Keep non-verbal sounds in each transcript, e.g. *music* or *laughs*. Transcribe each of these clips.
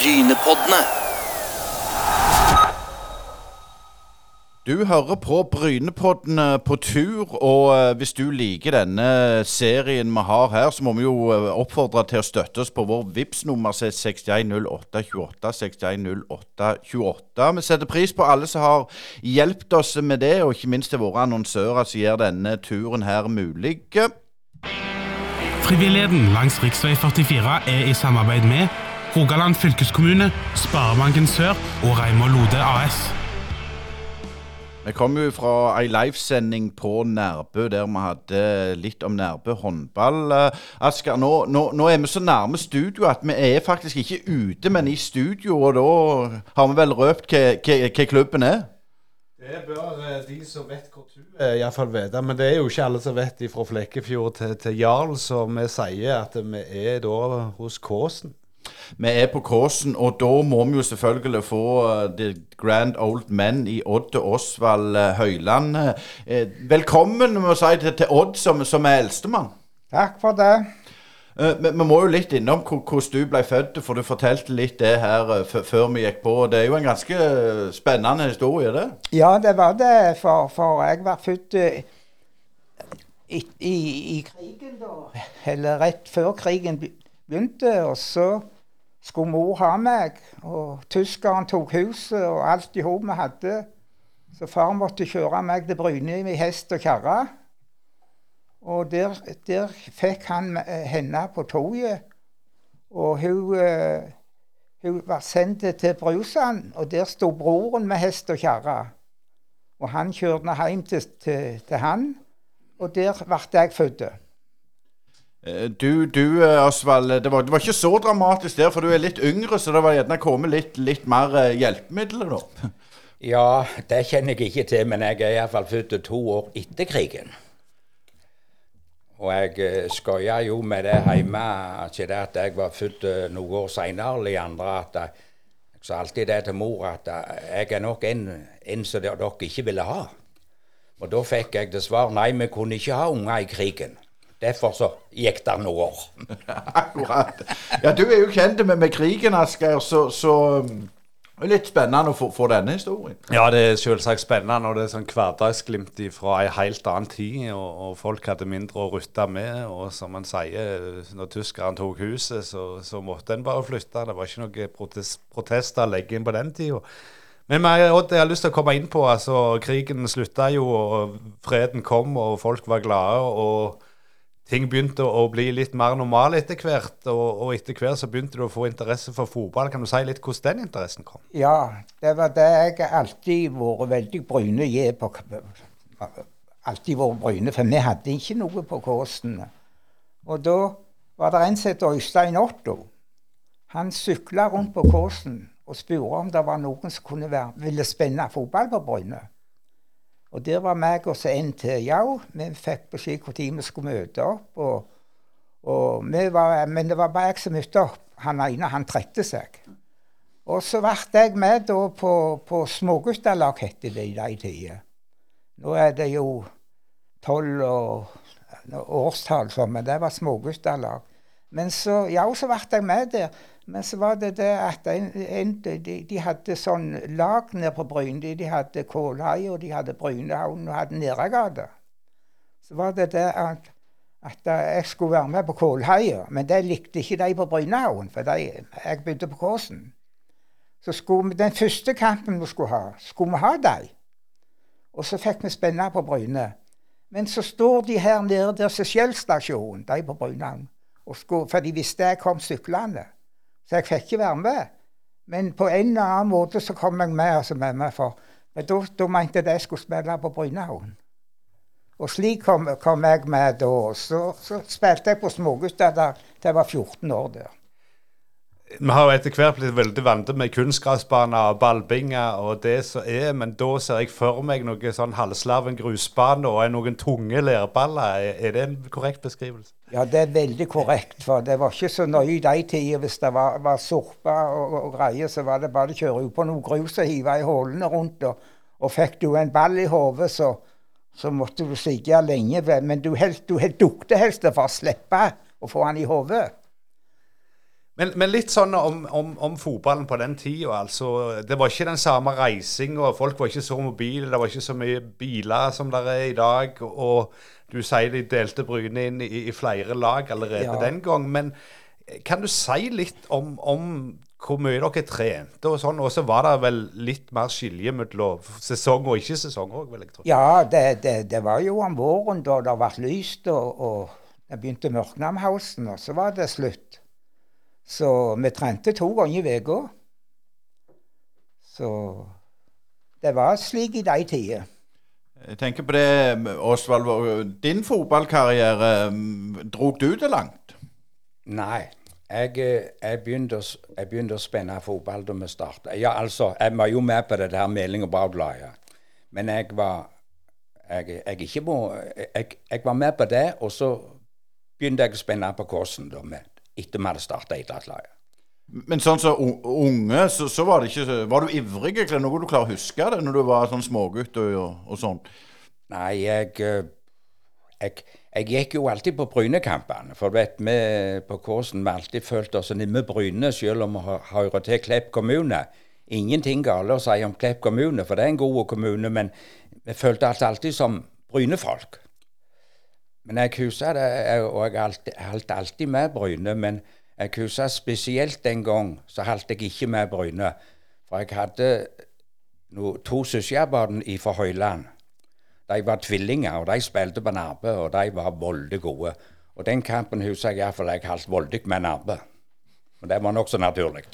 Brynepoddene. Du hører på Brynepoddene på tur, og eh, hvis du liker denne serien vi har her, så må vi jo eh, oppfordre til å støtte oss på vår VIPS-nummer er 610828. 610828. Vi setter pris på alle som har hjulpet oss med det, og ikke minst til våre annonsører som gjør denne turen her mulig. Frivilligheten langs rv. 44 er i samarbeid med Rogaland fylkeskommune, Sparebanken Sør og Reimar Lode AS. Vi kom jo fra ei livesending på Nærbø der vi hadde litt om Nærbø håndball. Eh, Asker, nå, nå, nå er vi så nærme studio at vi er faktisk ikke ute, men i studio. Og da har vi vel røpt hva, klubben er? Det bør eh, de som vet hvor du er, iallfall vite. Men det er jo ikke alle som vet fra Flekkefjord til, til Jarl, så vi sier at vi er da hos Kåsen. Vi er på Kåsen, og da må vi jo selvfølgelig få uh, The Grand Old Men i Odd og Osvald uh, Høyland. Uh, velkommen må si, til, Odd, som, som er eldstemann. Takk for det. Vi, må jo litt innom hvordan du ble født, for du fortalte litt det her før vi gikk på. Det er jo en ganske spennende historie, det. Ja, det var det, for, for jeg var født eh, i, i, i krigen, da. Eller rett før krigen begynte. Og så skulle mor ha meg, og tyskeren tok huset og alt i hop vi hadde. Så far måtte kjøre meg til Bryne med hest og kjerre. Og der, der fikk han eh, henne på toget. Og hun, eh, hun var sendt til Brusand, og der sto broren med hest og kjerre. Og han kjørte hjem til, til, til han, og der ble jeg født. Eh, Du, du Osvald, det var, det var ikke så dramatisk der, for du er litt yngre, så det var gjerne kommet litt, litt mer hjelpemidler, da. *laughs* Ja, det kjenner jeg ikke til, men jeg er iallfall født to år etter krigen. Og jeg skøya jo med det hjemme, ikke det at jeg var født eh, noen år seinere, eller andre at jeg, jeg sa alltid det til mor at eh, jeg er nok en, en som dere ikke ville ha. Og da fikk jeg det svar nei, vi kunne ikke ha unger i krigen. Derfor så gikk det noen år. *laughs* Akkurat. Ja, du er jo kjent med, med krigen, Asgeir, så, så um, litt spennende å få, få denne historien. Ja, det er selvsagt spennende, og det er sånn hverdagsglimt fra ei helt annen tid. Og, og folk hadde mindre å rutte med. Og som man sier, når tyskerne tok huset, så, så måtte en bare flytte. Det var ikke noen protest, protester å legge inn på den tida. Men Odd, jeg har lyst til å komme inn på altså, Krigen slutta jo, og freden kom, og folk var glade. og ting begynte å bli litt mer normale etter hvert, og, og etter hvert så begynte du å få interesse for fotball. Kan du si litt hvordan den interessen kom? Ja, det var det jeg alltid vært veldig bryne i på Alltid vært bryne, for vi hadde ikke noe på Kåsen. Og da var det en som het Øystein Otto. Han sykla rundt på Kåsen og spurte om det var noen som kunne være, ville spenne fotball på Bryne. Og der var meg og en til. Ja, vi fikk beskjed når vi skulle møte opp. Og, og var, men det var bare jeg som møtte opp. Han ene han trekte seg. Og så ble jeg med da på, på småguttalag, het det i de tider. Nå er det jo tolv og årstall, men det var småguttalag. Men så, ja, så ble jeg med der. Men så var det det at en, en, de, de hadde sånn lag nede på Bryne. De hadde Kålhaia, de hadde Brynehavn, og hadde Neregade. Så var det det at, at jeg skulle være med på Kålhaia, men det likte ikke de på Brynehavn, for de, jeg begynte på Kåsen. Så skulle vi, den første kampen vi skulle ha, skulle vi ha dem. Og så fikk vi spenne på Bryne. Men så står de her nede der som Skjell stasjon, de på Brynehavn, for de visste jeg kom syklende. Så jeg fikk ikke være med. Men på en eller annen måte så kom jeg med. altså med meg for, men da, mente jeg jeg skulle spille på Brynehavn. Og slik kom, kom jeg med da. Så, så spilte jeg på smågutter da jeg var 14 år der. Vi har jo etter hvert blitt veldig vant med kunstgressbaner og ballbinger og det som er, men da ser jeg for meg noe sånn halvslaven grusbane og noen tunge lærballer. Er, er det en korrekt beskrivelse? Ja, det er veldig korrekt. For det var ikke så nøye i de tider. Hvis det var, var sorpa og, og greier, så var det bare å kjøre på noe grus og hive i hullene rundt. Og, og fikk du en ball i hodet, så, så måtte du sitte lenge. Men du, helst, du helt dukte helst for å slippe å få den i hodet. Men, men litt sånn om, om, om fotballen på den tida. Altså, det var ikke den samme reisinga. Folk var ikke så mobile. Det var ikke så mye biler som det er i dag. Og du sier de delte Bryne inn i, i flere lag allerede Ja. den gang. Men kan du si litt om, om hvor mye dere trente og sånn? Og så var det vel litt mer skilje mellom sesong og ikke-sesong òg, vil jeg tro. Ja, det, det, det var jo om våren da det ble lyst, og, og det begynte å mørkne om høsten, og så var det slutt. Så vi trente to ganger i uka. Så det var slik i de tider. Jeg tenker på det, Osvald. Din fotballkarriere, dro drog du det langt? Nei. Jeg, eh, jeg, begynte jeg begynte å spenne fotball da vi starta. Ja, altså, jeg var jo med på det der Meling og Braut-laget. Men jeg var jeg, jeg, må, jeg var med på det, og så begynte jeg å spenne på Kåsen da, med, etter vi hadde starta idrettslaget. Men sånn som så unge, så, så var det ikke Var du ivrig? Er det noe du klarer å huske det når du var sånn smågutt og, og, sånn? Nei, jeg, eh, jeg Jeg gikk jo alltid på Brynekampene. For du vet, vi på Kåsen har alltid følt oss nemme Bryne, selv om vi hører til Klepp kommune. Ingenting galt å si om Klepp kommune, for det er en god kommune, men vi følte oss alltid som Bryne-folk. Men jeg husker det, og jeg holdt alltid med Bryne, men jeg husker spesielt den gang så holdt jeg ikke med Bryne. For jeg hadde no, to søskenbarn fra Høyland. De var tvillinger, og de spilte på Narbe, og de var voldig gode. Og den kampen husker jeg iallfall jeg holdt voldig med Narbe. Og det var nokså naturlig.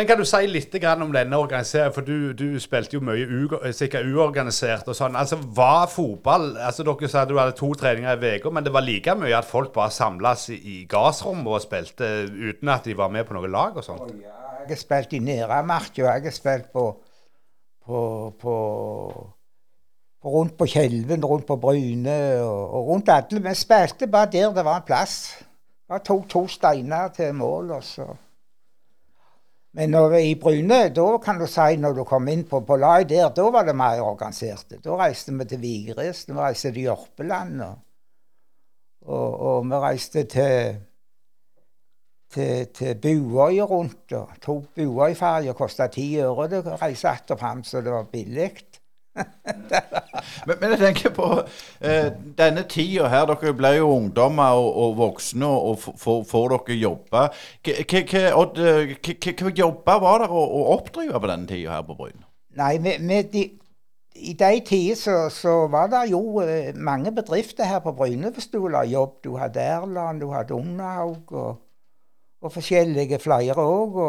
Men kan du si litt om denne organiseringen? For du, du spilte jo mye u, sikkert uorganisert og sånn. Altså, Var fotball altså Dere sa du hadde to treninger i uka, men det var like mye at folk bare samles i, gassrommet og spilte uten at de var med på noe lag og sånt? Ja, jeg har spilt i Neramark, og jeg har spilt på, på, på, på rundt på Kjelven, rundt på Bryne og, og rundt alle. Vi spilte bare der det var en plass. Bare tok to steiner til mål, og så Men når, i Bryne, da kan du si, når du kom inn på, på der, da var det mer organisert. Da reiste vi til Vigres, vi reiste til Jørpeland, og, og, og vi reiste til til, til Buøy rundt. og Tok Buøyferja, kosta ti øre å reise att og fram, så det var billig. *laughs* Men, men jeg tenker på eh, denne tida her. Dere ble jo ungdommer og, og voksne, og, får- dere jobbe. Odd, eh, jobber var det å, å oppdrive på denne tida her på Bryn? Nei, med, med de, i de tider så, så var det jo eh, mange bedrifter her på Bryne hvis du ville ha jobb. Du hadde Erland, du hadde Underhaug og, og forskjellige flere òg.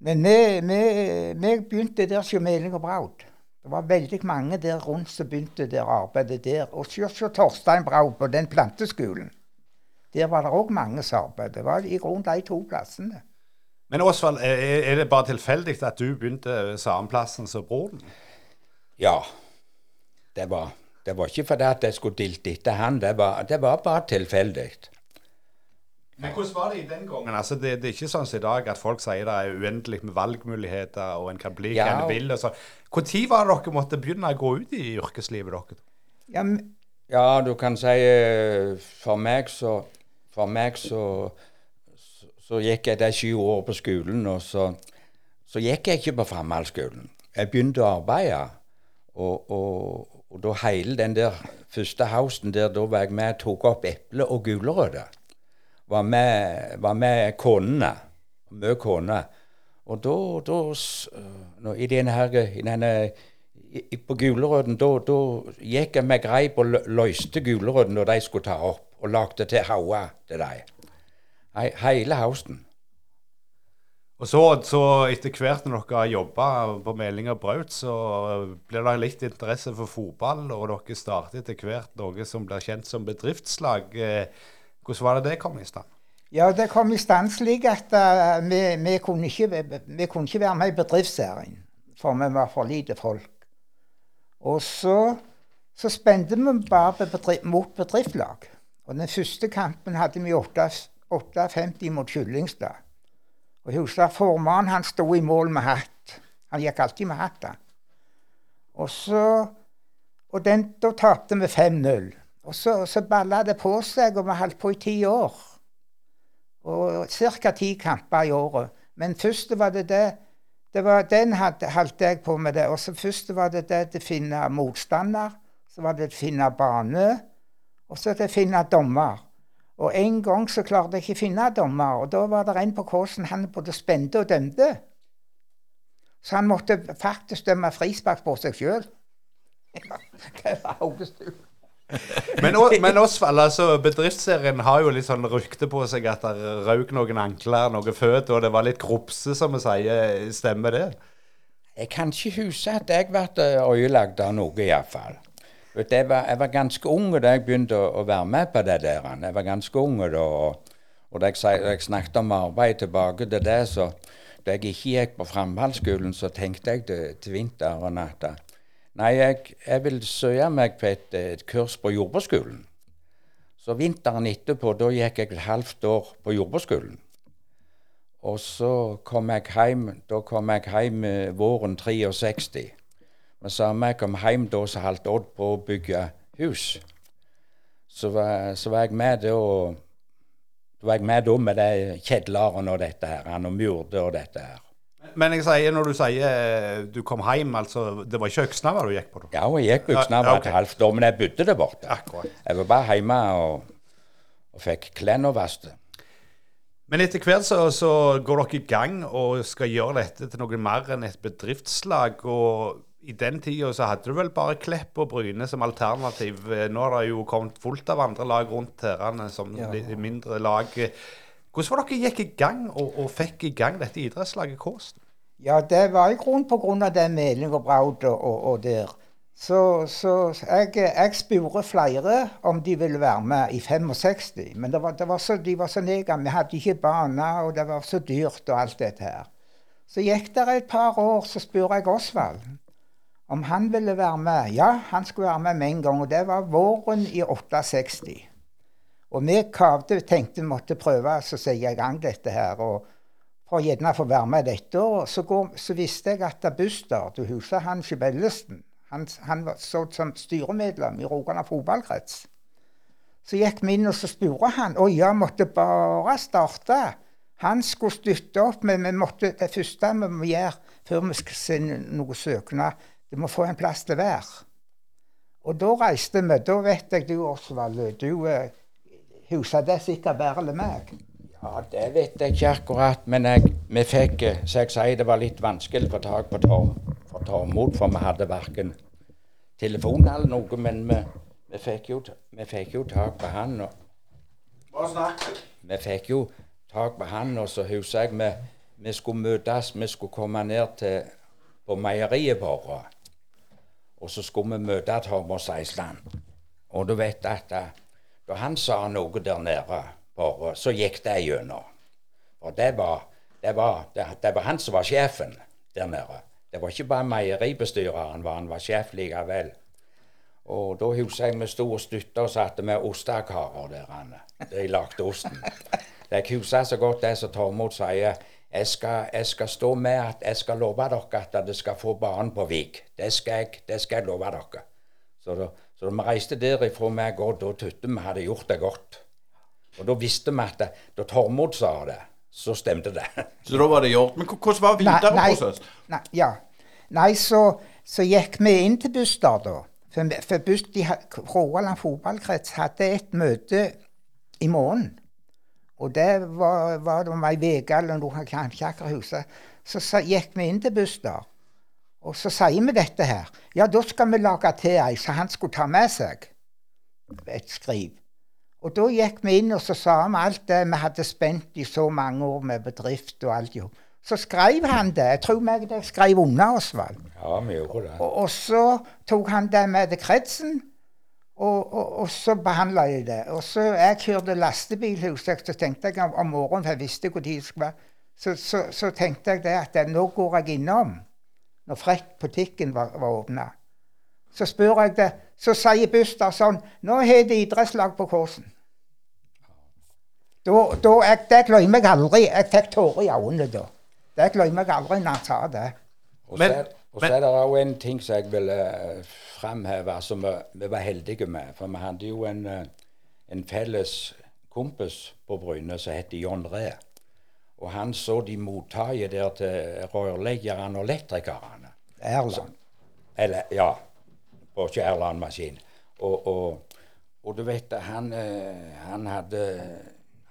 Men vi, begynte der som Meling og Braut. Det var veldig mange der rundt som begynte der arbeidet der. Og se hos Torstein Brau på den planteskolen. Der var det òg mange som arbeidet. Det var i grunnen de to plassene. Men Osvald, er, er det bare tilfeldig at du begynte samme plassen som broren? Ja. Det var, det var ikke fordi at jeg skulle dilte etter han, det var, det var bare tilfeldig. Men hvordan var det i den gangen? Altså, det, det er ikke sånn som i dag at folk sier det er uendelig med valgmuligheter, og en kan bli hva Ja, en og- vil. og så. Når var det dere måtte begynne å gå ut i yrkeslivet dere? Ja, men Ja, du kan si eh, For meg så For meg så Så, så gikk jeg de sju år på skolen, og så, så gikk jeg ikke på framhaldsskolen. Jeg begynte å arbeide, og, og, og da hele den der første høsten der, da var jeg med og tok opp eple og gulrøtter. Var med, var med konene. Mye koner. Og da, da nå, I denne i denne i, på gulrøtten, da, da gikk jeg med greip og løste gulrøtten når de skulle ta opp, og lagde til hauger til dem. He, hele høsten. Og så, så etter hvert når dere har jobba på Meling og Braut, så blir det litt interesse for fotball, og dere starter etter hvert noe som blir kjent som bedriftslag. Eh, Hvordan var det det kom i stand? Ja, det kom i stand slik at uh, vi, vi, kunne ikke, vi kunne ikke være med i bedriftsserien, for vi var for lite folk. Og så, så spente vi bare bedrift, mot bedriftslag. Og den første kampen hadde vi 8-50 mot Kyllingstad. Og jeg husker formannen han sto i mål med hatt. Han gikk alltid med hatt. da. Og så Og den, da tapte vi 5-0. Og så, så balla det på seg, og vi holdt på i ti år. Og ca. ti kamper i året. Men først var det det det var, Den holdt jeg på med det. Og så først var det det å finne motstander. Så var det å finne bane. Og så det å finne dommer. Og en gang så klarte jeg ikke å finne dommer. Og da var det en på Kåsen han både spente og dømte. Så han måtte faktisk dømme frispark på seg sjøl. *laughs* det var hodestue. *laughs* Men, men Osvald, altså, bedriftsserien har jo litt sånn rykte på seg at det røk noen ankler, noen føtter, og det var litt grupse, som vi sier. Stemmer det? Jeg kan ikke huske at jeg ble øyelagt av noe, iallfall. Jeg var, jeg var ganske ung da jeg begynte å, være med på det der. Jeg var ganske ung da. Og, og da jeg, jeg snakket om arbeid tilbake til det, så da jeg ikke gikk på framhaldsskolen, så tenkte jeg til, til vinteren at eh, Nei, jeg, jeg vil søke meg på et, et kurs på jordbruksskolen. Så vinteren etterpå, da gikk jeg et halvt år på jordbruksskolen. Og så kom jeg hjem Da kom jeg hjem eh, våren 63. Men samme jeg kom hjem da, så holdt Odd på å bygge hus. Så var, så var jeg med da da var jeg med da med de kjedlerne og dette her, og murde og dette her. Men jeg sier, når du sier eh, du kom hjem, altså Det var ikke Øksnava du gikk på? da? Ja, jeg gikk på Øksnava ja, var ok. et halvt år, men jeg bodde der borte. Akkurat. Jeg var bare hjemme og, og fikk klærne vasket. Men etter hvert så, så går dere i gang og skal gjøre dette til noe mer enn et bedriftslag. Og i den tida så hadde du vel bare Klepp og Bryne som alternativ. Nå har det jo kommet fullt av andre lag rundt her, som Ja. mindre lag. Hvordan var dere gikk i gang og, og fikk i gang dette idrettslaget Kås? Ja, det var i grunnen av det Meling og Braud og, og, og der. Så, så jeg, jeg spurte flere om de ville være med i 65. Men det var, det var så, de var så nega. Vi hadde ikke bane, og det var så dyrt og alt dette her. Så gikk det et par år, så spurte jeg Osvald om han ville være med. Ja, han skulle være med med en gang, og det var våren i 68. Og vi kavde, tenkte vi måtte prøve å sette i gang dette her. og for gjerne få være med dette året. Så, går, så visste jeg at Buster, du husker han Skibellesen, han, han var sådd som styremedlem i Rogaland fotballkrets. Så gikk vi inn og så spurte han, og ja, måtte bare starte. Han skulle støtte opp, men vi måtte, det første vi må gjøre før vi skal sende noe søknad, det må få en plass til hver. Og da reiste vi. Da vet jeg du, Osvald, du eh, husker det sikkert bedre enn meg. Ja, det vet jeg ikke akkurat, men jeg, vi fikk, eh, så jeg sier det var litt vanskelig å få tak på Tor- for Tormod, for vi hadde verken telefon eller noe, men vi, vi, fikk jo, vi fikk jo tak på han, og vi fikk jo tak på han, og så husker jeg vi, vi skulle møtes, vi skulle komme ned til, på meieriet vårt, og så skulle vi møte Tormod Seisland. Og du vet at eh, da han sa noe der nede, bare, så gikk det gjennom. Og det var, det, var, det, det var han som var sjefen der nede. Det var ikke bare meieribestyreren, var, han var sjef likevel. Og da husker jeg vi sto og støtta og satte med ostekarer der inne. de lagde osten. Jeg husker så godt det som Tormod sier. Jeg skal, jeg skal stå med at jeg skal love dere at dere skal få barn på Vik. Det skal jeg, det skal jeg love dere. Så da, så da vi reiste derifra meg og da trodde vi hadde gjort det godt. Og da visste vi at det, da Tormod sa det, så stemte det. *laughs* Så da var det gjort. Men hvordan var videreprosessen? nei, nei, ja. nei så, så gikk vi inn til Buster, da. For, for Bust, Rogaland fotballkrets hadde et møte i morgen. Og det var, var det om ei uke eller noe, jeg kan ikke akkurat huske. Så så, gikk vi inn til Buster, og så sier vi dette her. Ja, da skal vi lage til ei som han skulle ta med seg. Et skriv. Og da gikk vi inn og så sa vi alt det vi hadde spent i så mange år med bedrift og alt jo. Så skrev han det. Jeg tror meg det skrev under Osvald. Ja, vi gjorde det. Og, og så tok han det med til kretsen, og, og, og så behandla jeg det. Og så jeg kjørte lastebil, husker jeg, så tenkte jeg om, om morgenen, for jeg visste hvor tid det skulle være, så, så, så tenkte jeg det at det, nå går jeg innom, når Frekk butikken var, var åpna. Så spør jeg det, så sier Buster sånn Nå har det idrettslag på Kåsen. Da, da, jeg, det glemmer jeg aldri. Jeg fikk tårer i øynene da. Det glemmer jeg aldri når han sa det. Og så er- og så men- er det òg en ting som jeg vil framheve, fremheve, som vi, vi var heldige med. For vi hadde jo en, eh, en felles kompis på Bryne som het John Ree. Og han så de mottaket der til rørleggerne og elektrikerne. Erland. Eller, ja, på Kjærland-maskin. Og, og, og du vet, han, eh, han hadde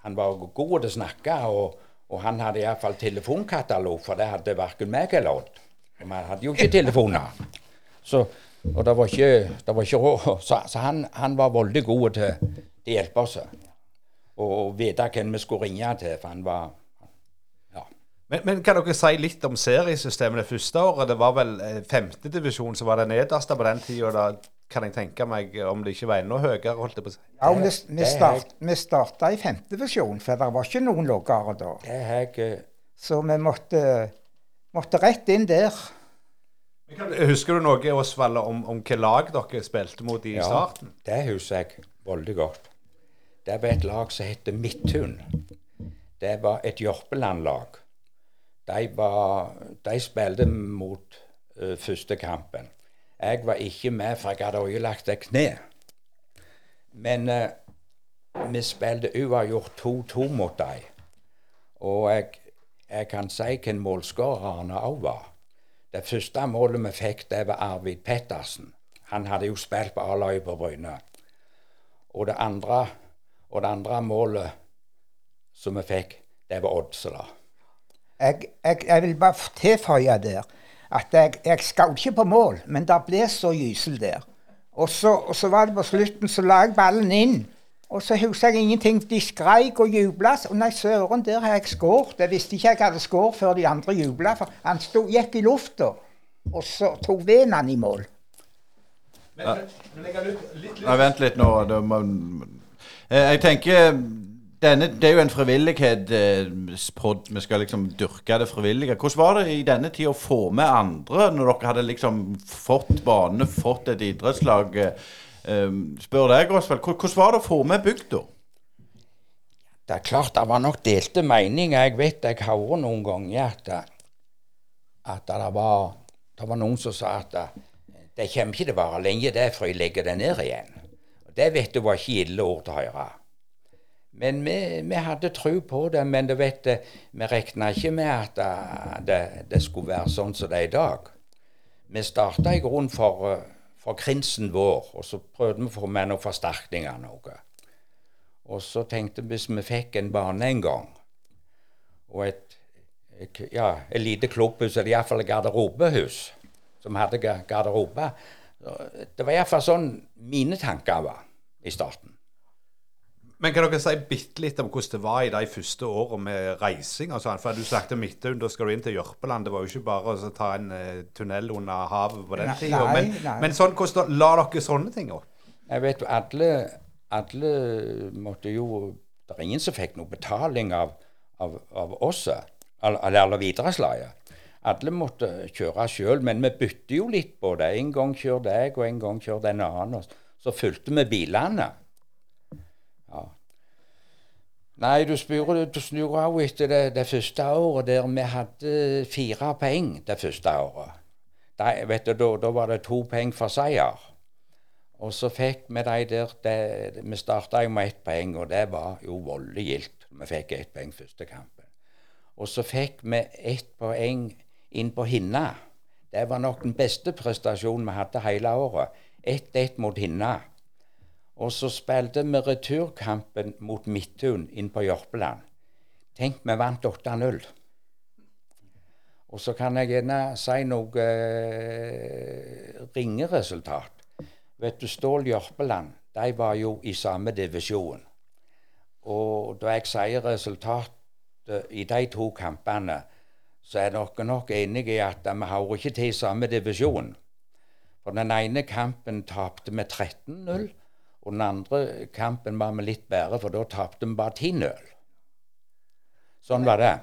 Han var god til å snakke, og, og han hadde iallfall telefonkatalog, for det hadde verken meg eller Odd. Vi hadde jo ikke telefoner. Så, og det var ikke, det var ikke. Så, så han, han var veldig god til å hjelpe oss. Og, og vite hvem vi skulle ringe til, for han var. Men, men kan dere si litt om seriesystemet det første året? Det var vel eh, femtedivisjon som var det nederste på den tida. Da kan jeg tenke meg om det ikke var enda høyere. holdt jeg på å si. Ja, vi, vi, start, vi starta i femtedivisjon, for det var ikke noen lavere da. Det er eh, Så vi måtte, måtte rett inn der. Husker du noe Osvald, om, om hvilket lag dere spilte mot i starten? Det husker jeg veldig godt. Det var et lag som het Midthun. Det var et Jørpeland-lag. De, var- de spilte mot uh, første kampen. Jeg var ikke med, for jeg hadde ødelagt et kne. Men uh, vi spilte uavgjort 2-2 mot dem. Og jeg, jeg kan si hvem målskårerne òg var. Det første målet vi fikk, det var Arvid Pettersen. Han hadde jo spilt på A-laget på Bryne. Og det andre, og det andre målet som vi fikk, det var Odsela. Jeg, jeg, jeg vil bare tilføye der at jeg, jeg skjøt ikke på mål, men det ble så gysel der. Og så, og så var det på slutten, så la jeg ballen inn. Og så husker jeg ingenting. De skreik og jubla. Og nei, søren, der har jeg skåret. Jeg visste ikke jeg hadde skåret før de andre jubla, for han sto, gikk i lufta. Og så tok veden han i mål. Nei, vent litt nå. Det må, Eh, jeg tenker denne, Det er jo en frivillighetspod. Vi skal liksom dyrke det frivillige. Hvordan var det i denne tida å få med andre, når dere hadde liksom fått bane, fått et idrettslag? Eh, spør deg, Osvald. Hvordan var det å få med bygda? Det er klart det var nok delte meninger. Jeg vet jeg hørte noen ganger at, at det, var, det var noen som sa at det kommer ikke til å vare lenge det før jeg legger det ned igjen. Det vet du var ikke ille ord til å høre. Men vi, vi hadde tro på det, men du vet, vi regna ikke med at det, det, det skulle være sånn som det er i dag. Vi starta i grunnen for, eh, for krinsen vår, og så prøvde vi å få med noen forsterkninger. noe. Og så tenkte vi hvis vi fikk en bane en gang, og et, et, ja, et lite klubbhus, eller iallfall garderobehus, som hadde garderobe Det var iallfall sånn mine tanker var i starten. Men kan dere si bitte litt om hvordan det var i de første årene med reising? sånn? For du snakket om da skal du inn til Jørpeland. Det var jo ikke bare å ta en uh, tunnel under havet på den tida. Men, nei. men sånn, hvordan la dere sånne ting opp? Jeg vet jo alle, alle måtte jo Det er ingen som fikk noe betaling av, av, av oss, eller, eller videreslaget. Alle måtte kjøre sjøl, men vi bytter jo litt på det. En gang kjør jeg, og en gang kjør den annen. Så fulgte vi bilene. Ja. Nei, du spør du snur av etter det, det første året der vi hadde fire poeng det første året. Da, vet du, da, da var det to poeng for seier. Og så fikk vi de der det, Vi starta jo med ett poeng, og det var jo voldelig gildt. Vi fikk ett poeng første kampen. Og så fikk vi ett poeng inn på Hinna. Det var nok den beste prestasjonen vi hadde hele året. 1-1 mot Hinna. Og så spilte vi returkampen mot Midtun inn på Jørpeland. Tenk, vi vant 8-0. Og så kan jeg gjerne si noe eh, ringeresultat. Vet du, Stål Jørpeland, de var jo i samme divisjon. Og da jeg sier resultatet i de to kampene, så er dere nok enige i at vi hører ikke til i samme divisjon. For den ene kampen tapte vi 13-0, og den andre kampen var vi litt bedre, for da tapte vi bare 10-0. Sånn var det.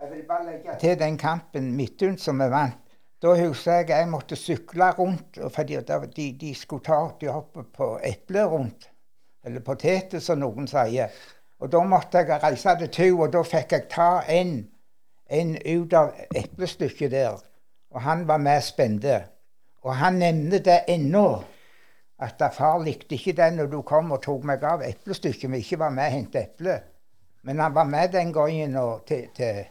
Jeg vil bare legge til den kampen Midtun som vi vant. Da husker jeg jeg måtte sykle rundt, fordi de, de skulle ta de hoppet på eple rundt. Eller poteter, som noen sier. Og da måtte jeg reise til Tau, og da fikk jeg ta en, en ut av eplestykket der. Og han var med spente. Og han nevner det ennå. At far likte ikke den når du kom og tok meg av eplestykket, vi ikke var med og hentet eple. Men han var med den gangen og til, til,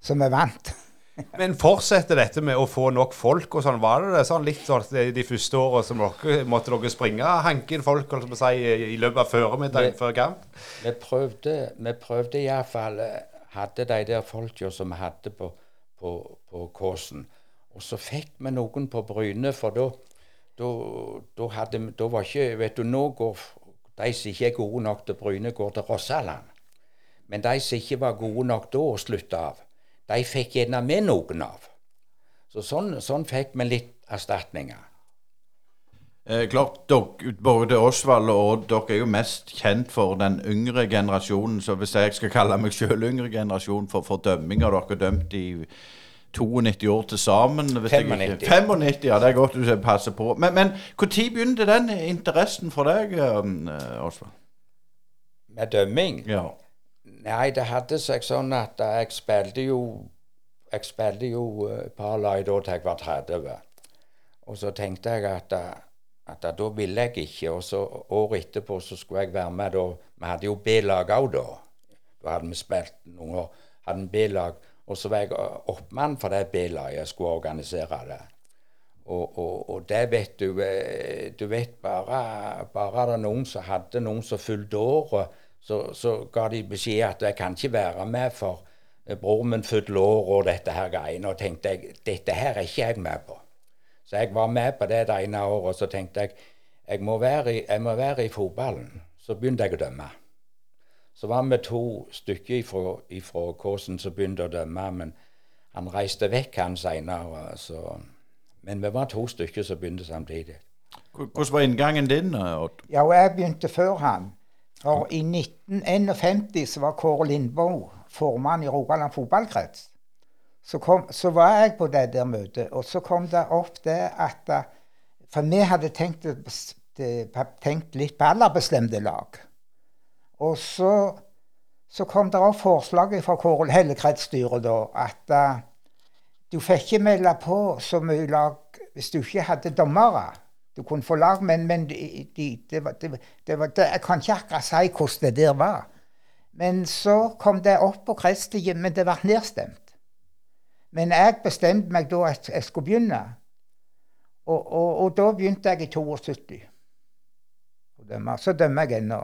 så vi vant. *laughs* Men fortsetter dette med å få nok folk og sånn? Var det det sånn litt sånn de, første åra som dere måtte dere springe hanke inn folk holdt si, i løpet av føremiddagen før kamp? Vi prøvde, vi prøvde iallfall Hadde de der folka som vi hadde på, på, på Kåsen. Og så fikk vi noen på Bryne, for da da, var ikke Vet du, nå går de som ikke er gode nok til Bryne, går til Rossaland. Men de som ikke var gode nok da å slutte av, de fikk gjerne med noen av. Så sånn, sånn fikk vi litt erstatninger. Eh, klart, dere, både Osvald og Odd, dere er jo mest kjent for den yngre generasjonen. Så hvis jeg skal kalle meg sjøl yngre generasjon for, for dømminger Dere er dømt i 92 år til sammen. hvis jeg 95. 95, ja. Det er godt du passer på. Men, men når begynte den interessen for deg, eh, Osvald? Med dømming Ja. Nei, det hadde seg sånn at jeg spilte jo Jeg spilte jo eh, et par lag da til jeg var 30. Og så tenkte jeg at, eh, at da ville jeg ikke. Og så året etterpå så skulle jeg være med da. Vi hadde jo B-lag òg da. Da hadde vi spilt noen år. Hadde en B-lag. Og så var jeg oppmann for det B-laget. Jeg skulle organisere det. Og, og, og det vet du eh, Du vet bare Bare det noen som hadde noen som fulgte året, så, så ga de beskjed at jeg kan ikke være med for eh, bror min fylte år og dette her greiene. Og tenkte jeg dette her er ikke jeg med på. Så jeg var med på det det ene året, og så tenkte jeg jeg må være i, jeg må være i fotballen. Så begynte jeg å dømme. Så var vi to stykker ifra, ifra Kåsen som begynte å dømme, men han reiste vekk han seinere. Men vi var to stykker som begynte samtidig. Hvordan var inngangen din, Odd? Ja, og jeg begynte før han. For i 1951 så var Kåre Lindboe formann i Rogaland fotballkrets. Så, kom, så var jeg på det der møtet, og så kom det opp det at eh, For vi hadde tenkt, tenkt litt på alderbestemte lag. Og så, så kom det også forslaget fra Kåre Hellekretsstyret da at uh, du fikk ikke melde på så mye lag hvis du ikke hadde dommere. Du kunne få lag, men, men de, de, det var, det, det var, jeg kan ikke akkurat si hvordan det der var. Men så kom det opp på kretslige, men det ble nedstemt. Men jeg bestemte meg da at jeg skulle begynne. Og, og, og da begynte jeg i 72. Så dømmer jeg ennå.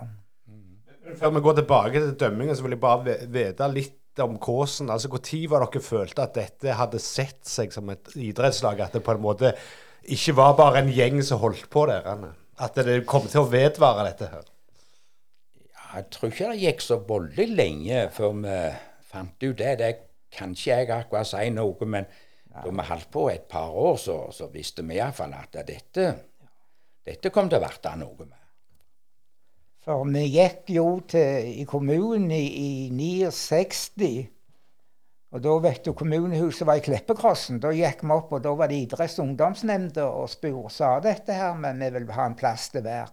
Før vi går tilbake til dømmingen, så vil jeg bare vite litt om Kåsen. Altså, Når var dere følte at dette hadde sett seg som et idrettslag? At det på en måte ikke var bare en gjeng som holdt på der? At det kom til å vedvare, dette her? Jeg tror ikke det gikk så voldelig lenge før vi fant ut det. Det kan ikke jeg akkurat si noe, men da vi holdt på et par år, så, så visste vi iallfall at dette, dette kom til å bli noe med. For vi gikk jo til, i kommunen i, i 69. Og da vet du, kommunehuset var i Kleppekrossen. Da gikk vi opp, og da var det idretts- og ungdomsnemnda og spurte sa dette her, men vi vil ha en plass til hver.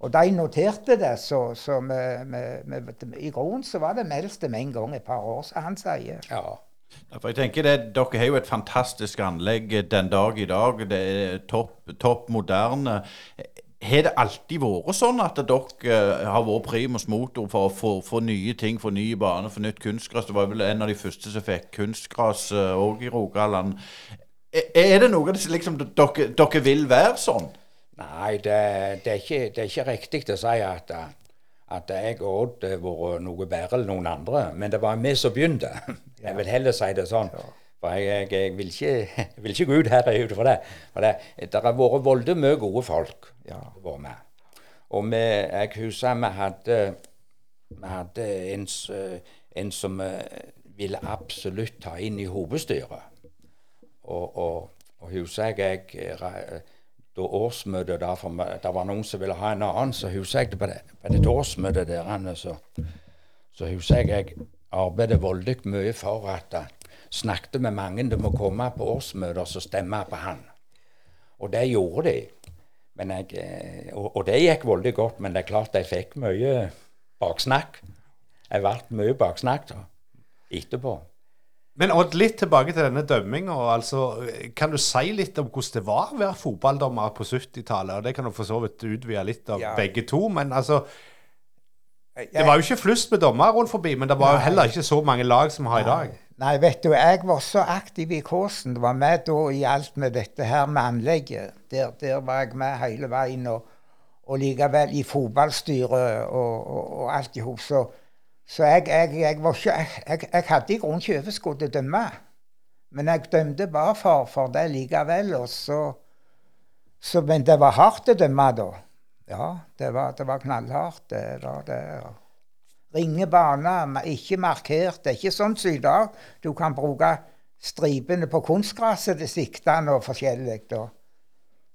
Og de noterte det, så, så med, med, med, i grunnen så var det meldt med en gang et par år, som han sier. Ja, For jeg tenker det, Dere har jo et fantastisk anlegg den dag i dag. Det er topp, topp moderne. Har det alltid vært sånn at dere eh, har vært primus motor for å få, for nye ting, for nye baner, for nytt kunstgras? Det var vel en av de første som fikk kunstgras òg i Rogaland. Er, det noe som liksom, dere, dere vil være sånn? Nei, det, det, er ikke, det er ikke riktig å si at, at jeg og Odd har vært noe bedre enn noen andre. Men det var vi som begynte. *laughs* Jeg vil heller si det sånn. For jeg, jeg, jeg, vil, ikke, *laughs* vil ikke gå ut her ut for det. For det, det har vært veldig mye gode folk Ja. vært med. Og vi, jeg husker vi hadde, vi hadde en, en som eh, ville absolutt ta inn i hovedstyret. Og, og, og husker jeg, jeg eh, da årsmøtet der, for det var noen som ville ha en annen, så husker jeg det på, det, årsmøtet der, så, så husker jeg jeg arbeidet voldelig mye for at snakket med mange det må komme på årsmøter og stemme på han. Og det gjorde de. Men jeg, eh, og, og det gikk veldig godt, men det er klart jeg fikk mye baksnakk. Jeg ble mye baksnakk etterpå. Men Odd, litt tilbake til denne dømminga. Altså, kan du si litt om hvordan det var å være fotballdommer på 70-tallet? Og Det kan du for så vidt utvide litt av Ja. begge to. Men altså, det var jo ikke flust med dommere rundt forbi, men det var jo heller ikke så mange lag som vi har i dag. Nei, vet du, jeg var så aktiv i Kåsen. Det var med da i alt med dette her med anlegget. Der, der var jeg med hele veien. Og, og likevel i fotballstyret og, og, og alt i hop. Så, så jeg, jeg, jeg var ikke Jeg, jeg, hadde i grunnen ikke overskudd til å dømme. Men jeg dømte bare for, for det likevel. Og så, så Men det var hardt å dømme da. Ja, det var, det var knallhardt. Det var det. og Ringe bane, ikke markert. Det er ikke sånn som i dag. Du kan bruke stripene på kunstgresset til siktene og forskjellig. Da.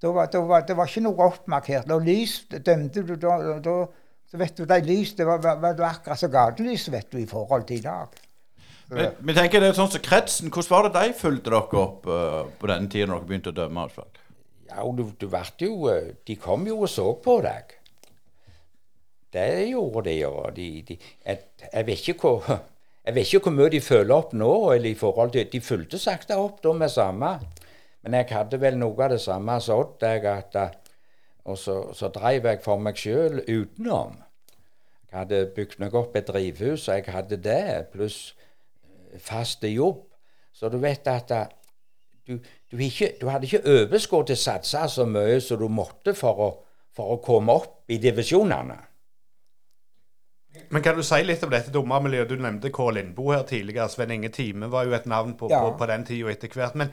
Da var, da var, det var ikke noe oppmarkert. Og lys dømte du da, da, da så vet du, det lys, det var, var, var akkurat som gatelys vet du, i forhold til i dag. Men, men tenker det er sånn som kretsen, Hvordan var det de fulgte dere opp uh, på den tiden dere begynte å dømme? Ja, du, du jo eh, De kom jo og så på deg. Det gjorde de, og de, de jeg, jeg, vet ikke hvor jeg vet ikke hvor mye de følger opp nå. eller i forhold til, De fulgte sakte opp da med samme. Men jeg hadde vel noe av det samme at, eh, Og så, så dreiv jeg for meg sjøl utenom. Jeg hadde bygd meg opp et drivhus, og jeg hadde det, pluss faste jobb. Så du vet at eh, du, du, ikke, du hadde ikke overskudd til å satse så mye som du måtte for å, for å komme opp i divisjonene. Men kan du si litt om dette dommermiljøet? Du nevnte K. Lindboe her tidligere. Sven Inge Time var jo et navn på, Ja. på, på den tida etter hvert. Men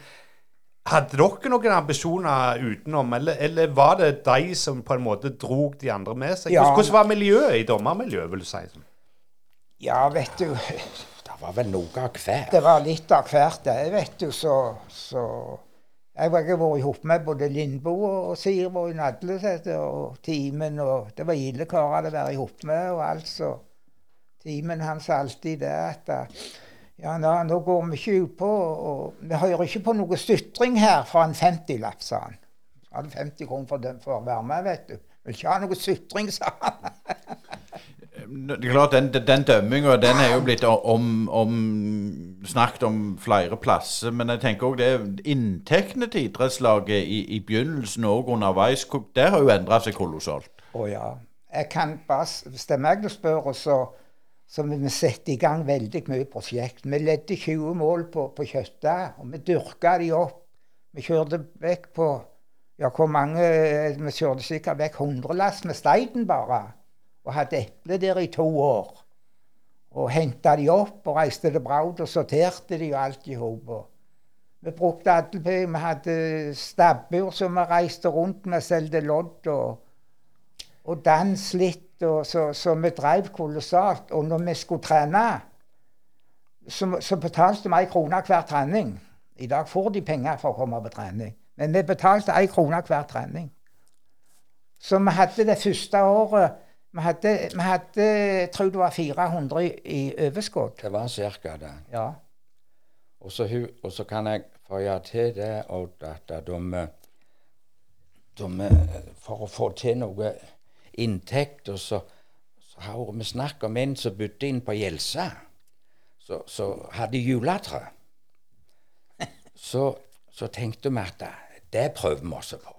hadde dere noen ambisjoner utenom, eller, eller var det de som på en måte drog de andre med seg? Ja. Hvordan, hvordan var miljøet i dommermiljøet, vil du si? Ja, vet du. *laughs* Det var vel noe av hvert. Det var litt av hvert, det, vet du. Så, så Jeg har vært sammen med både Lindboe og Sirvo i Nadleset og Timen. og Det var ille karer å være sammen med. og alt, så Timen han sa alltid det at eh, ja, nå, nå går vi ikke ut på og Vi hører ikke på noe stutring her fra en 50-lapp, sa han. Jeg hadde 50 kroner for, den, for å være med, vet du. Vil ikke ha noe sutring, sa han. *laughs* Det er klart, Den, den dømminga den er jo blitt om, om, snakket om flere plasser. Men jeg tenker òg det inntektene til idrettslaget i, i begynnelsen og underveis, det har jo endra seg kolossalt. Å ja. Jeg kan bare, Hvis det er meg du spør, så, så vi setter i gang veldig mye prosjekt. Vi ledde 20 mål på, på kjøttet, og vi dyrka de opp. Vi kjørte vekk på Ja, hvor mange Vi kjørte sikkert vekk 100 lass med steinen bare. Og hadde eple der i to år. Og henta de opp og reiste til Braut og sorterte de og alt i hop. Vi brukte Adelby. Vi hadde stabbur som vi reiste rundt med, solgte lodd og og dans litt, og så, så vi drev kolossalt. Og når vi skulle trene, så, så betalte vi ei krone hver trening. I dag får de penger for å komme på trening, men vi betalte ei krone hver trening. Så vi hadde det første året Vi hadde, vi hadde tror det var 400 i, overskudd. Det var cirka det. Ja. Og så, kan jeg føye til det Odd, at de, de For å få til noe inntekt, og så, så har vi snakket om en som bodde inn på Gjelsa, så, så hadde juletre. *laughs* Så, så tenkte vi at det- det prøver vi også på.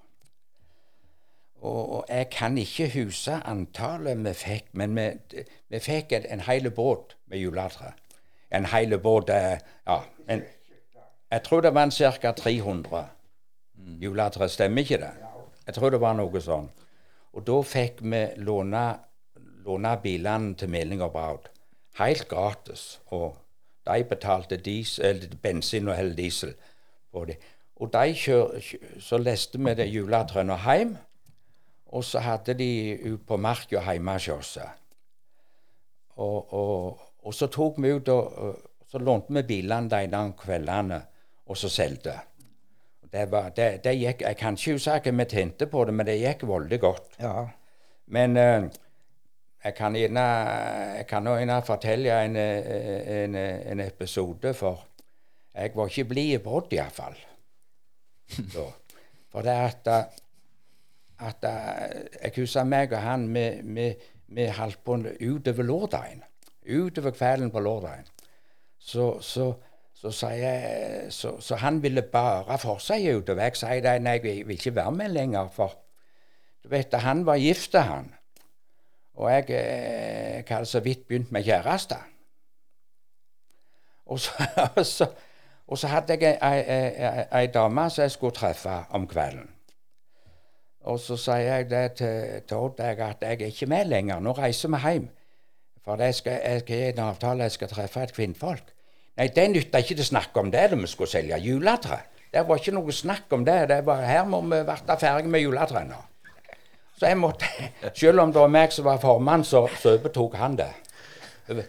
Og, og jeg kan ikke huske antallet vi fikk, men vi, vi fikk en, en hel båt med juletre. En hel båt eh, Ja. En, jeg tror det var ca. 300 juletre. Stemmer ikke det? Jeg tror det var noe sånn. Og da fikk vi låne, låne bilene til Meling og Braut. Helt gratis. Og de betalte diesel, bensin og hele diesel på det. Og de kjør, kjø- så leste vi det juletrærne hjem. Og så hadde de ut på marka hjemme hos oss. Og, og, og så tok vi ut og og så lånte vi bilene de ene kveldene, og så solgte. Det, var, det, det gikk, Jeg kan ikke huske hva vi tjente på det, men det gikk veldig godt. ja. Men eh, jeg kan gjerne jeg kan gjerne fortelle en, eh, en, eh, en episode, for jeg var ikke blid i brodd iallfall. *laughs* For det at, at eh, Jeg husker meg og han vi, holdt på utover lørdagen. Utover kvelden på lørdagen. Så, så, så, så, så han ville bare for seg utover. Jeg sier det, jeg vil ikke være med lenger, for du vet, han var gift, han. Og jeg, eh, jeg hadde så vidt begynt med kjæreste. Og så, *laughs* og, så, og så hadde jeg ei dame som jeg skulle treffe om kvelden. Og så sier jeg det til, til Odd at jeg er ikke med lenger. Nå reiser vi hjem. For jeg skal, jeg skal en avtale, jeg skal treffe et kvinnfolk. Nei, det nytta ikke å snakke om det da vi skulle selge juletre. Det var ikke noe snakk om det. det var, her må vi bli ferdig med juletrærne. Så jeg måtte, selv om det var meg som var formann, så, så overtok han det.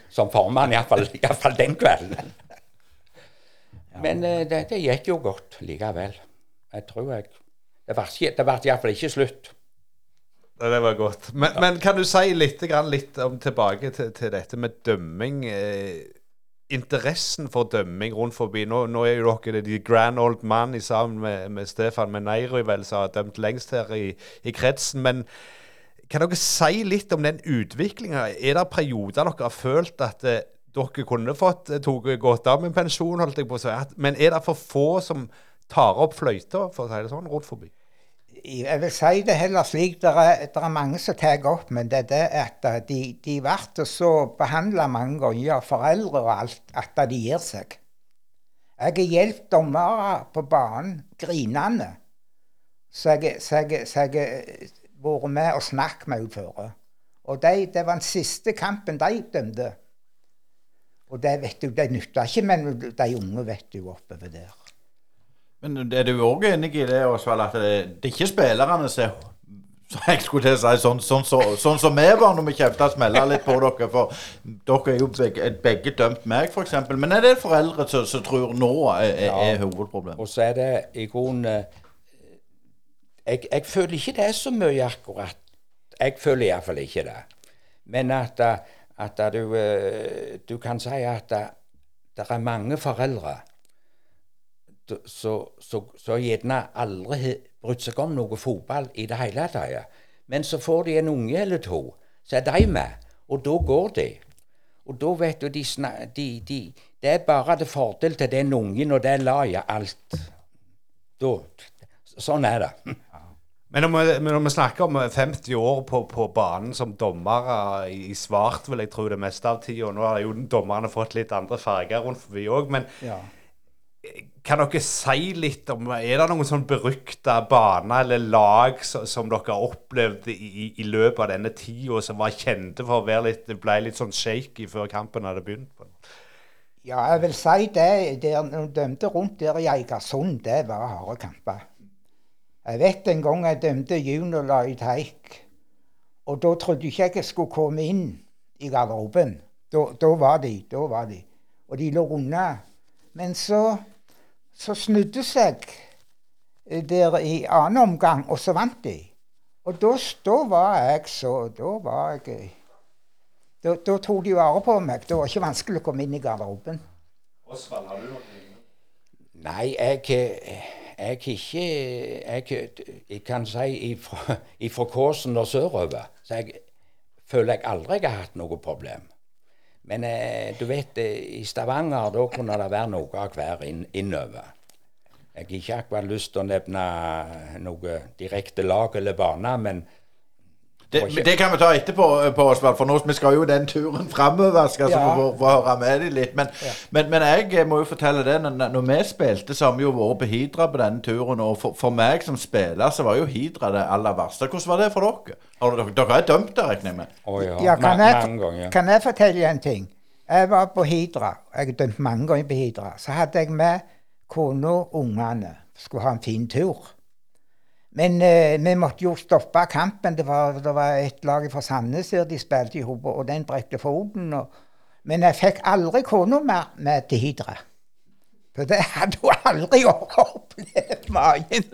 Som formann, iallfall den kvelden. Men eh, det, det, gikk jo godt likevel. Jeg tror jeg Det ble iallfall ikke slutt. Det var godt. Men, men, kan du si litt, litt om, tilbake til, til, dette med dømming? Eh, interessen for dømming rundt forbi. Nå, nå er jo dere de grand old man sammen med, med Stefan Meneiro, vel, som har dømt lengst her i, i, kretsen. Men kan dere si litt om den utviklinga? Er det perioder dere har følt at eh, dere kunne fått eh, tatt godt av med pensjon, holdt jeg på å si, men er det for få som tar opp fløyta, for å si det sånn, rundt forbi? Jeg vil si det heller slik. Det er, er mange som tar opp, men det er det at de, de blir så behandla mange ganger, foreldre og alt, at de gir seg. Jeg har hjulpet dommere på banen grinende. Så jeg har vært med og snakket med henne. Og de, det var den siste kampen de dømte. Og det vet du, det nytter ikke, men de unge vet du oppover der. Men er du òg enig i det, Osvald, at det, det er ikke spillerne som så jeg skulle til å si sånn, sånn, så, sånn som vi var når vi kjefta og smella litt på dere. For dere er jo begge, begge dømt meg, f.eks. Men er det foreldre som, som tror nå er, er, er hovedproblemet? Og så er det i grunnen jeg, jeg, føler ikke det er så mye akkurat. Jeg føler iallfall ikke det. Men at, at du, eh, du kan si at det er mange foreldre så, så, så gjerne aldri brydd seg om noe fotball i det hele tatt. Men så får de en unge eller to, så er de med, og da går de. Og da vet du, de, de, de, Det er bare til fordel til den ungen og det laget, alt. Da, sånn er det. *laughs* Men når vi, når vi, snakker om 50 år på, på banen som dommere i, svart, vil jeg tro det meste av tida Nå har jo dommerne fått litt andre farger rundt forbi òg, men ja. Kan dere si litt om Er det noen sånn berykta baner eller lag som, som dere har opplevd i, i, løpet av denne tida, som var kjente for å være litt, ble litt sånn shaky før kampen hadde begynt? Ja, jeg vil si det. Der de dømte rundt der i Eigersund, det var harde kamper. Jeg vet en gang jeg dømte juniorlag i Teik. Og da trodde ikke jeg jeg skulle komme inn i garderoben. Da, da var de. Da var de. Og de lå unna. Men så så snudde seg eh, der i annen omgang, og så vant de. Og da, da var jeg så Da var jeg eh, da, da, tok de vare på meg. Det var ikke vanskelig å komme inn i garderoben. Osvald, har du noe? Nei, jeg, jeg ikke jeg, jeg, kan si ifra, ifra Kåsen og sørover. Så jeg føler jeg aldri jeg har hatt noe problem. Men eh, du vet, eh, i Stavanger da kunne det være noe av hver inn, innover. Jeg har ikke akkurat lyst til å nevne noe direkte lag eller bane, men det, det, kan vi ta etterpå, eh, på Osvald, for nå, vi skal jo den turen framover. Skal ja. få, få høre med dem litt. Men, ja. men, men, jeg eh, må jo fortelle det. Når, når vi spilte, så har vi jo vært på Hidra på denne turen. Og for, for, meg som spiller, så var jo Hidra det aller verste. Hvordan var det for dere? Har dere, dere er dømt der, regner jeg med? Oh, ja. ja kan, jeg, kan jeg fortelle en ting? Jeg var på Hidra. Jeg er dømt mange ganger på Hidra. Så hadde jeg med kona og ungene. Skulle ha en fin tur. Men eh, vi måtte jo stoppe kampen. Det var, det var et lag fra Sandnes der de spilte i hop, og den brekte foten. Og, men jeg fikk aldri kona med, med til Hidra. For det hadde hun aldri opplevd maken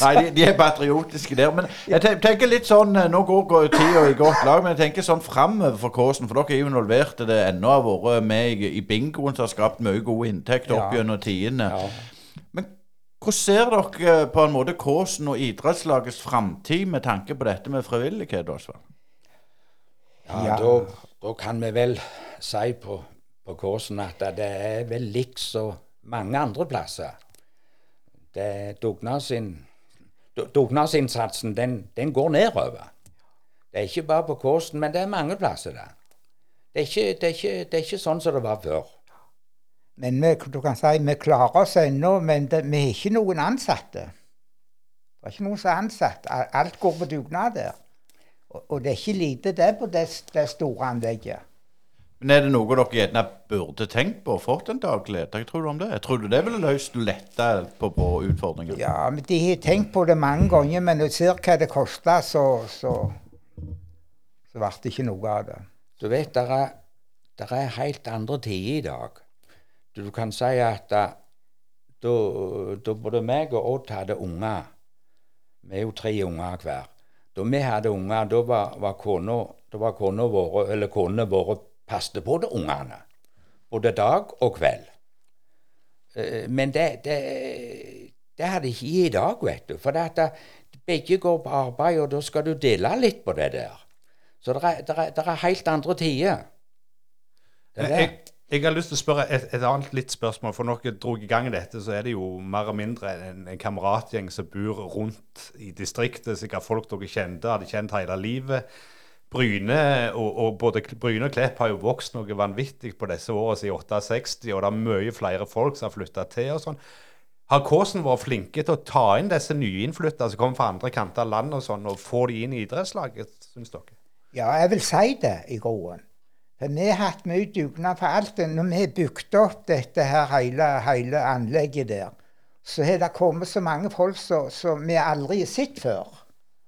Nei, de, de, er patriotiske der. Men jeg tenker litt sånn eh, Nå går tida i godt lag, men jeg tenker sånn framover for Kåsen. For dere er jo involvert. Det ennå har vært med i, i bingoen som har skapt mye gode inntekter opp gjennom tidene. Ja. Hvordan ser dere på en måte Kåsen og idrettslagets framtid med tanke på dette med frivillighet? Osvald? Ja, ja. Da, da, kan vi vel si på, på Kåsen at det er vel likt som mange andre plasser. Det dugnadsin- Dugnadsinnsatsen, den, den går nedover. Det er ikke bare på Kåsen, men det er mange plasser der. Det er ikke, det er ikke, det er ikke sånn som det var før. Men vi, du kan si vi klarer oss ennå, men det, vi har ikke noen ansatte. Det er ikke noen som er ansatt. Alt går på dugnad der. Og, og det er ikke lite det på det, det store anlegget. Men er det noe dere gjerne burde tenkt på og fått en daglig leder? Tror du om det? Tror du det ville løst lette på, på utfordringen? Ja, men De har tenkt på det mange ganger, men når du ser hva det koster, så, så, så ble det ikke noe av det. Du vet, det er, er helt andre tider i dag. Du, kan si at da, både meg og Odd hadde unger Vi er jo tre unger hver. Da vi hadde unger, da var, var kona våre, eller konene våre passet på de ungene. Både dag og kveld. Eh, Men det, det, det har de ikke i dag, vet du. For det at begge går på arbeid, og da skal du dele litt på det der. Så det er, det er, det er helt andre tider. Det er det. Jeg, jeg har lyst til å spørre et, et annet litt spørsmål. For når dere dro i gang dette, så er det jo mer eller mindre en, en kameratgjeng som bor rundt i distriktet. Sikkert folk dere kjente, hadde kjent hele livet. Bryne og, og både Bryne og Klepp har jo vokst noe vanvittig på disse årene siden 68, og det er mye flere folk som har flytta til og sånn. Har Kåsen vært flinke til å ta inn disse nyinnflytta som kommer fra andre kanter av landet og sånn, og få de inn i idrettslaget, syns dere? Ja, jeg vil si det i grunnen. Vi har hatt mye dugnad for alt. Når vi har bygd opp dette her hele, hele anlegget der, så har det kommet så mange folk som som vi aldri har sett før.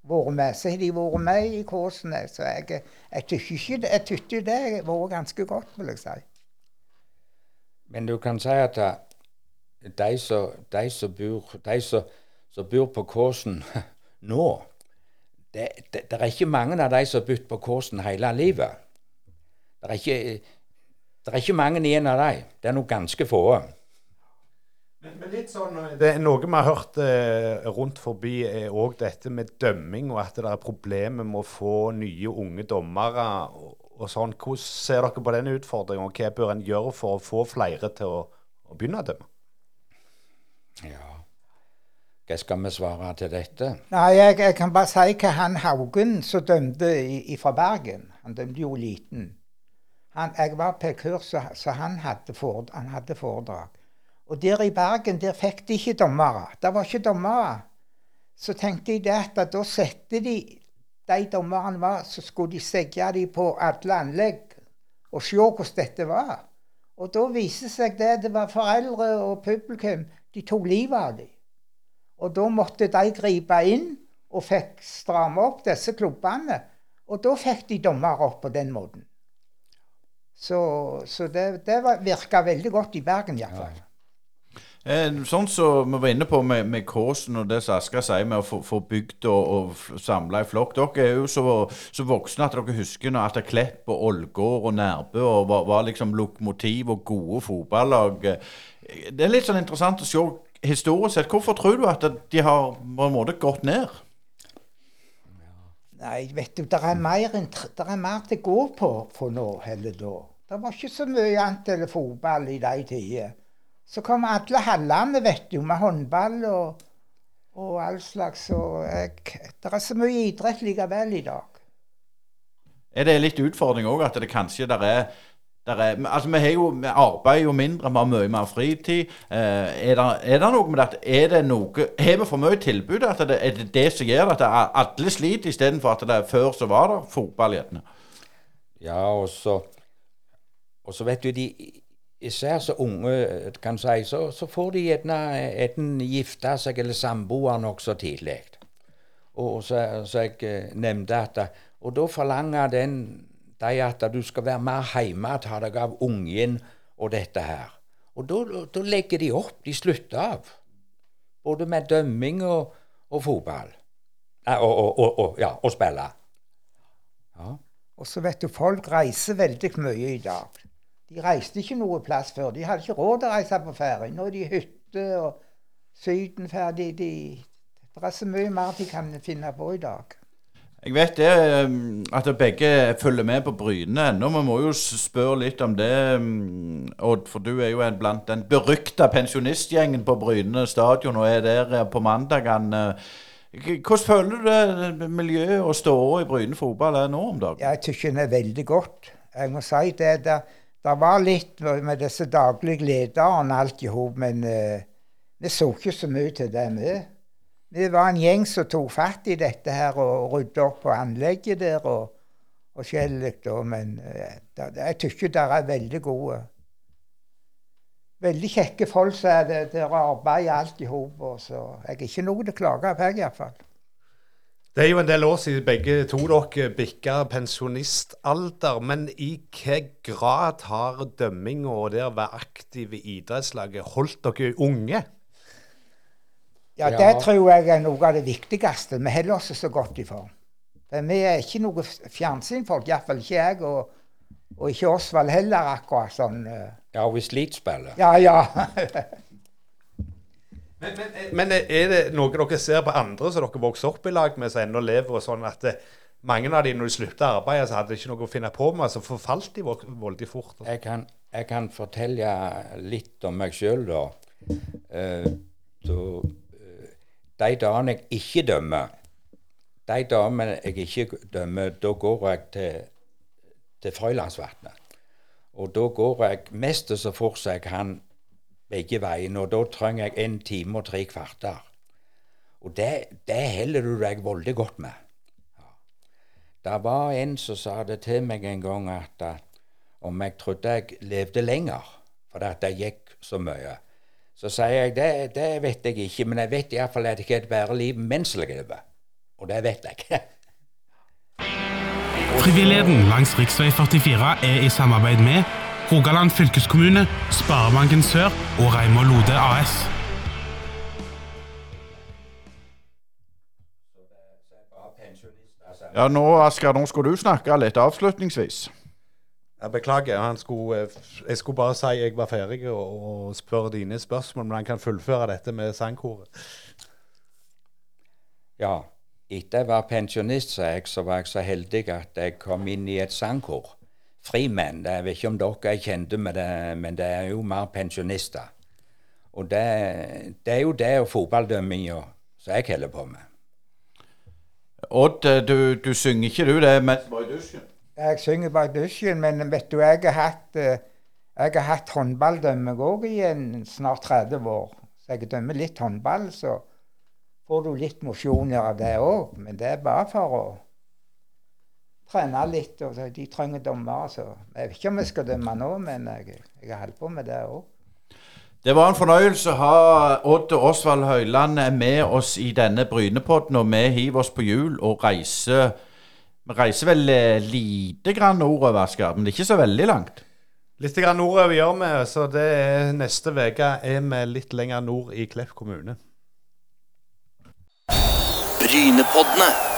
Vært med. Så har de vært med i kursene. Så jeg, jeg tykker ikke det- jeg tykker det har vært ganske godt, vil jeg si. Men du kan si at eh, de som de som bor, de som, som bor på Kåsen *laughs* nå det, det, det er ikke mange av de som har bodd på Kåsen hele livet. Det er ikke, det er ikke mange igjen av dem. Det er noen ganske få. Men, men litt sånn, det er Noe vi har hørt eh, rundt forbi, er òg dette med dømming, og at det er problemer med å få nye, unge dommere. og, og sånn. Hvordan ser dere på den utfordringen, og hva bør en gjøre for å få flere til å, å begynne å dømme? Ja. Hva skal vi svare til dette? Nei, jeg, jeg kan bare si hva han Haugen som dømte i- fra Bergen Han dømte jo liten. Han, jeg var på et kurs, så han, hadde foredrag. Og der i Bergen der fikk de ikke dommere. Det var ikke dommere. Så tenkte jeg det at da satte de de dommerne var, så skulle de segge de på alle anlegg og se hvordan dette var. Og da viste seg det det var foreldre og publikum. De tok livet av dem. Og da måtte de gripe inn og fikk stramme opp disse klubbene. Og da fikk de dommere opp på den måten. Så, så det, det virka veldig godt i Bergen iallfall. Eh, sånn som vi var inne på med, med Kåsen og det som Asker sier med å få, få bygd og, og samla i flokk. Dere er jo så, så voksne at dere husker når Atter Klepp og Ålgård og Nærbø og var, var liksom lokomotiv og gode fotballag. Eh, Det er litt sånn interessant å se historisk sett. Hvorfor tror du at de har på en måte gått ned? Nei, vet du, det er mer, enn er mer til å gå på for nå heller da. Det var ikke så mye annet enn fotball i de tider. Så kom alle hallene, vet du, med håndball og, og all slags. Og jeg, det er så mye idrett likevel i dag. Er det litt utfordring òg at det kanskje der er der er, altså Vi har jo, vi arbeider jo mindre, vi har mye mer fritid. Eh, er, det, er det noe med det er det noe, Har vi for mye tilbud? At det, er det det som gjør at det alle sliter, istedenfor at det er, før så var det fotball? Ja, og så Og så vet du, de især så unge kan si, så, så får de gjerne enten gifte seg eller samboer nokså tidlig. Og så, så jeg eh, nevnte at Og da forlanger den de at du skal være mer hjemme, ta deg av ungen og dette her. Og da, legger de opp. De slutter av. Både med dømming og, og fotball. Og, og, og, ja, og spille. Ja. Og så vet du, folk reiser veldig mye i dag. De reiste ikke noe plass før. De hadde ikke råd til å reise på ferie. Nå er de i hytte og sydenferdig. De, det er så mye mer de kan finne på i dag. Jeg vet det, um, at begge følger med på Bryne ennå. Vi må jo spørre litt om det, um, Odd. For du er jo en blant den berykta pensjonistgjengen på Bryne stadion og er der eh, på mandagene. Hvordan føler du det miljøet og ståa i Bryne fotball er nå om dagen? Jeg syns den er veldig godt. Jeg må si det. Det, det var litt med disse daglige lederne alt i hop, men uh, vi så ikke så mye til det, vi. Var en gjeng som tok fatt i dette her og rydda opp på anlegget der og og skjellig. Men eh, det, det, jeg syns dere er veldig gode. Veldig kjekke folk som er det. Arbeider alt i hop. jeg er ikke noe til å klage på, iallfall. Det er jo en del år siden begge to dere bikka pensjonistalder. Men i hvilken grad har dømminga og det å være aktiv i idrettslaget holdt dere unge? Ja, Ja. det tror jeg er noe av det viktigste. Vi holder oss så godt i form. Vi er ikke noe fjernsynfolk, iallfall ikke jeg, og, og ikke Osvald heller, akkurat sånn. eh. Ja, hvis elitespiller. Ja, ja. *laughs* Men, men, men er det noe dere ser på andre som dere vokste opp i lag med, som ennå lever, og sånn at eh, mange av de når de sluttet å arbeide, så hadde de ikke noe å finne på med, så forfalt de voldig veldig fort? Jeg kan, jeg kan fortelle litt om meg sjøl, da. Uh, så, uh, de dagene jeg ikke dømmer, de dagene jeg ikke dømmer, da går jeg til, til Frøylandsvatnet. Og da går jeg mest så fort som jeg kan begge veiene, og da trenger jeg en time og tre kvarter. Og det, det holder du deg veldig godt med. Det var en som sa det til meg en gang at om jeg trodde jeg levde lenger fordi at det gikk så mye. Så sier jeg det, det vet jeg ikke, men jeg vet iallfall at jeg ikke har et bedre liv mens jeg lever. Og det vet jeg. Frivilligheten langs rv. 44 er i samarbeid med Rogaland fylkeskommune, Sparebanken Sør og Reimar Lode AS. Ja, nå, Asker, nå skal du snakke litt avslutningsvis. Jeg beklager. Han skulle, eh, jeg skulle bare si jeg var ferdig og, og spørre dine spørsmål, men han kan fullføre dette med sangkoret. Ja, etter jeg var pensjonist, sa jeg, så var jeg så heldig at jeg kom inn i et sangkor. Frimenn. Jeg vet ikke om dere er kjente med det, men det er jo mer pensjonister. Og det, det er jo det og fotballdømminga som jeg holder på med. Odd, du, du synger ikke du det mens du var i dusjen? Jeg synger bare i dusjen, men vet du, jeg har hatt, eh, jeg har hatt håndballdømming òg i en snart 30 år. Så jeg dømmer litt håndball, så får du litt mosjon av det òg. Men det er bare for å trene litt. og De trenger dommere, så jeg vet ikke om jeg skal dømme nå, men jeg, jeg har holdt på med det òg. Det var en fornøyelse å ha Odd og Osvald Høyland med oss i denne Brynepodden, og vi hiver oss på hjul og reiser Vi reiser vel eh, lite grann nordover, Asker, men det er ikke så veldig langt. Litt grann nordover gjør vi, så det er neste uke er vi litt lenger nord i Klepp kommune. Brynepoddene.